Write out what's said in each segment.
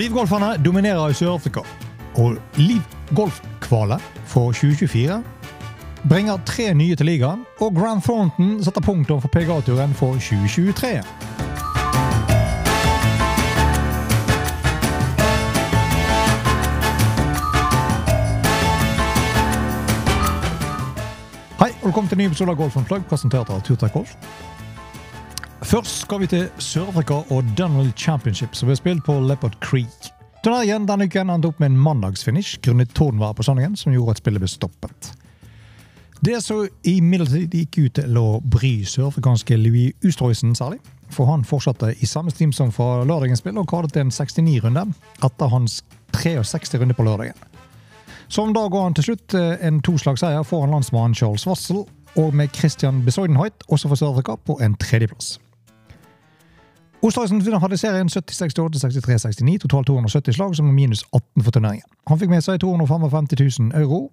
Livgolferne dominerer i Sør-Afrika, og livgolfkvalet Golf-kvalet for 2024 bringer tre nye til ligaen, og Grand Thornton setter punktum for PGA-turen for 2023. Hei, og velkommen til en ny episode av Golf Plug, presentert av Turtech Golf. Først skal vi til Sør-Afrika og Donald Championship, som ble spilt på Leopard Creek. Turneringen denne uken endte opp med en mandagsfinish grunnet tårnværet på sandingen, som gjorde at spillet ble stoppet. Det som imidlertid gikk ut til å bry sørafrikanske Louis Ustroysen særlig. For han fortsatte i samme steam som fra lørdagens spill og kallet en 69-runde etter hans 63 runde på lørdagen. Som da går han til slutt en toslagsseier foran landsmannen Charles Wassel, og med Christian Besoidenhoit også for Sør-Afrika på en tredjeplass. Osterøysen hadde serien 70-68, 63-69, totalt 270 slag, som er minus 18 for turneringen. Han fikk med seg 255 000 euro,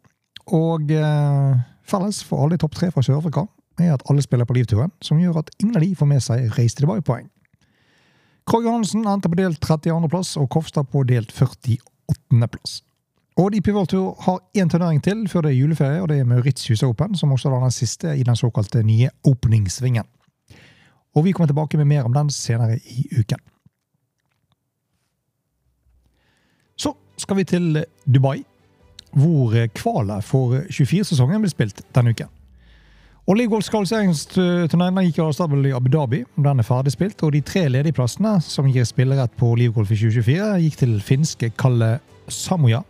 og eh, felles for alle i topp tre fra Sør-Afrika er at alle spiller på livturen, som gjør at ingen av de får med seg Race to Dubai-poeng. Krog Johansen endte på delt 32.-plass, og Kofstad på delt 48.-plass. Og de World Tour har én turnering til før det er juleferie, og det er Mauritius Open, som også er den siste i den såkalte nye openingssvingen. Og vi kommer tilbake med mer om den senere i uken. Så skal vi til Dubai, hvor kvalet for 24-sesongen blir spilt denne uken. Og League kvalifiseringsturneringen gikk av stabel i Abu Dhabi. Den er ferdig spilt, og de tre ledige plassene som gir spillerett på Livgolf i 2024, gikk til finske Kalle Samoya,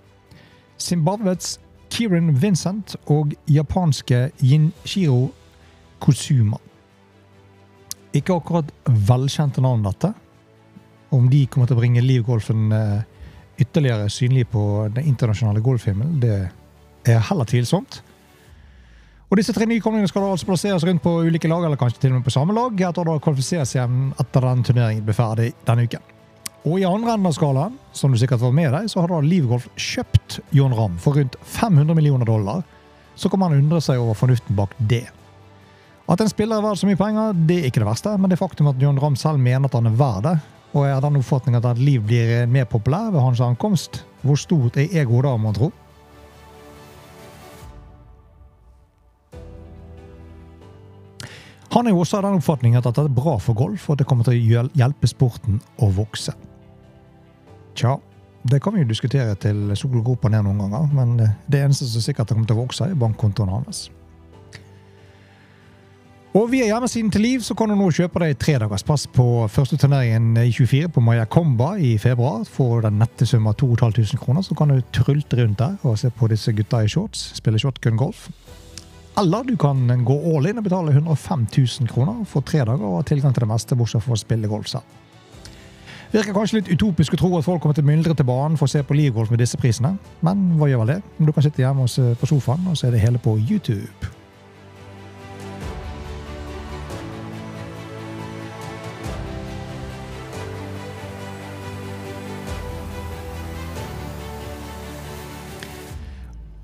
Zimbabwes Kieran Vincent og japanske Yinshiro Kosuma. Ikke akkurat velkjente navn, dette. Om de kommer til å bringe livgolfen ytterligere synlig på den internasjonale golfhimmelen, det er heller tvilsomt. Og Disse tre nykomlingene skal da altså plasseres rundt på ulike lag, eller kanskje til og med på samme lag, etter å kvalifisere seg igjen etter den turneringen blir ferdig denne uken. Og I andre enden av skalaen, som du sikkert var med deg, så har da Livgolf kjøpt John Ramm for rundt 500 millioner dollar. Så kan man undre seg over fornuften bak det. At en spiller er verdt så mye penger, det er ikke det verste, men det faktum at John Ramm selv mener at han er verd det, og er den oppfatning at Liv blir mer populær ved hans ankomst, hvor stort er egoet da, man tro? Han er jo også av den oppfatning at dette er bra for golf, og at det kommer til å hjelpe sporten å vokse. Tja, det kan vi jo diskutere til solen går opp og ned noen ganger, men det eneste som sikkert kommer til å vokse, er bankkontoen hans. Og Via hjemmesiden til Liv så kan du nå kjøpe deg tredagerspass på første turneringen i 24 på Maya Comba i februar. For den nette sum av 2500 kroner, så kan du trulte rundt der og se på disse gutta i shorts spille shotgun golf. Eller du kan gå all in og betale 105 000 kroner for tre dager og ha tilgang til det meste, bortsett fra å spille golf selv. Virker kanskje litt utopisk å tro at folk kommer til å myldre til banen for å se på livgolf med disse prisene, men hva gjør vel det? Du kan sitte hjemme på sofaen og se det hele på YouTube.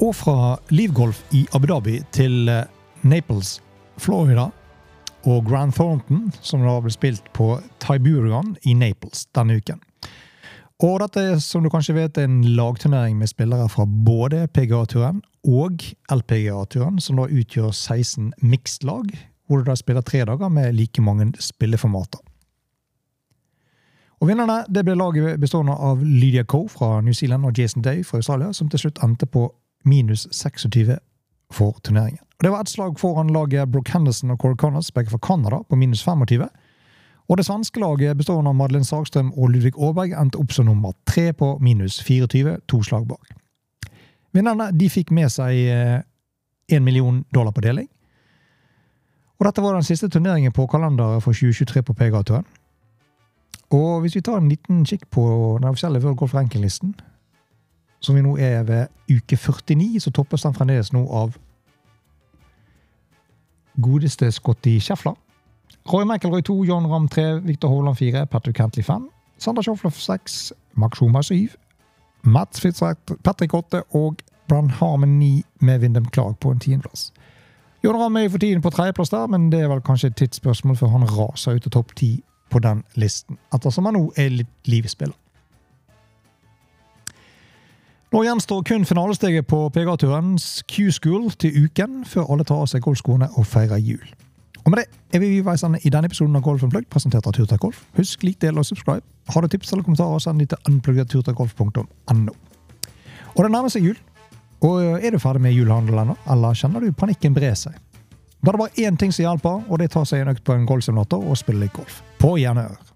Og fra Livgolf i Abu Dhabi til Naples, Florida, og Grand Thornton, som da ble spilt på Tiburian i Naples denne uken. Og dette er, som du kanskje vet, en lagturnering med spillere fra både PGA-turen og LPGA-turen, som da utgjør 16 mixed-lag, hvor du da spiller tre dager med like mange spilleformater. Og Vinnerne det ble laget bestående av Lydia Coe fra New Zealand og Jason Day fra Australia, som til slutt endte på minus 26 for turneringen. Og Det var ett slag foran laget Brook Henderson og Corey Connors, begge fra Canada, på minus 25. Og det svenske laget bestående av Madeleine Sagstrøm og Ludvig Aaberg endte opp som nummer tre på minus 24, to slag bak. Vinnerne de fikk med seg én million dollar på deling. Og dette var den siste turneringen på kalenderet for 2023 på PGA-turen. Og hvis vi tar en liten kikk på den offisielle World Golf Ranking-listen, som vi nå er ved uke 49, så toppes den fremdeles nå av godeste Scotty Schäfler. Roy McElroy 2, John Ramm 3, Victor Hovland 4, Patrick Cantley 5, Sander Schofloff 6, Max Schumer 7, Mats Patrick 8 og Brann Harmon 9 med Vindem Klag på en tiendeplass. John Ramm er for tiden på tredjeplass der, men det er vel kanskje et tidsspørsmål før han raser ut av topp ti på den listen, ettersom han nå er litt livspiller. Nå gjenstår kun finalesteget på PGA-turens Q-school til uken, før alle tar av seg golfskoene og feirer jul. Og med det er vi ved ende i denne episoden av Golf Unplugged, presentert av Turtek Golf. Husk, lik, del og subscribe. Har du tips eller kommentarer, send de til unpluggedturtakgolf.no. Og det nærmer seg jul. Og er du ferdig med julehandel ennå, eller kjenner du panikken bre seg? Da er det bare én ting som hjelper, og det er å ta seg en økt på en golfsimulator og spille litt golf. På gjerne øre.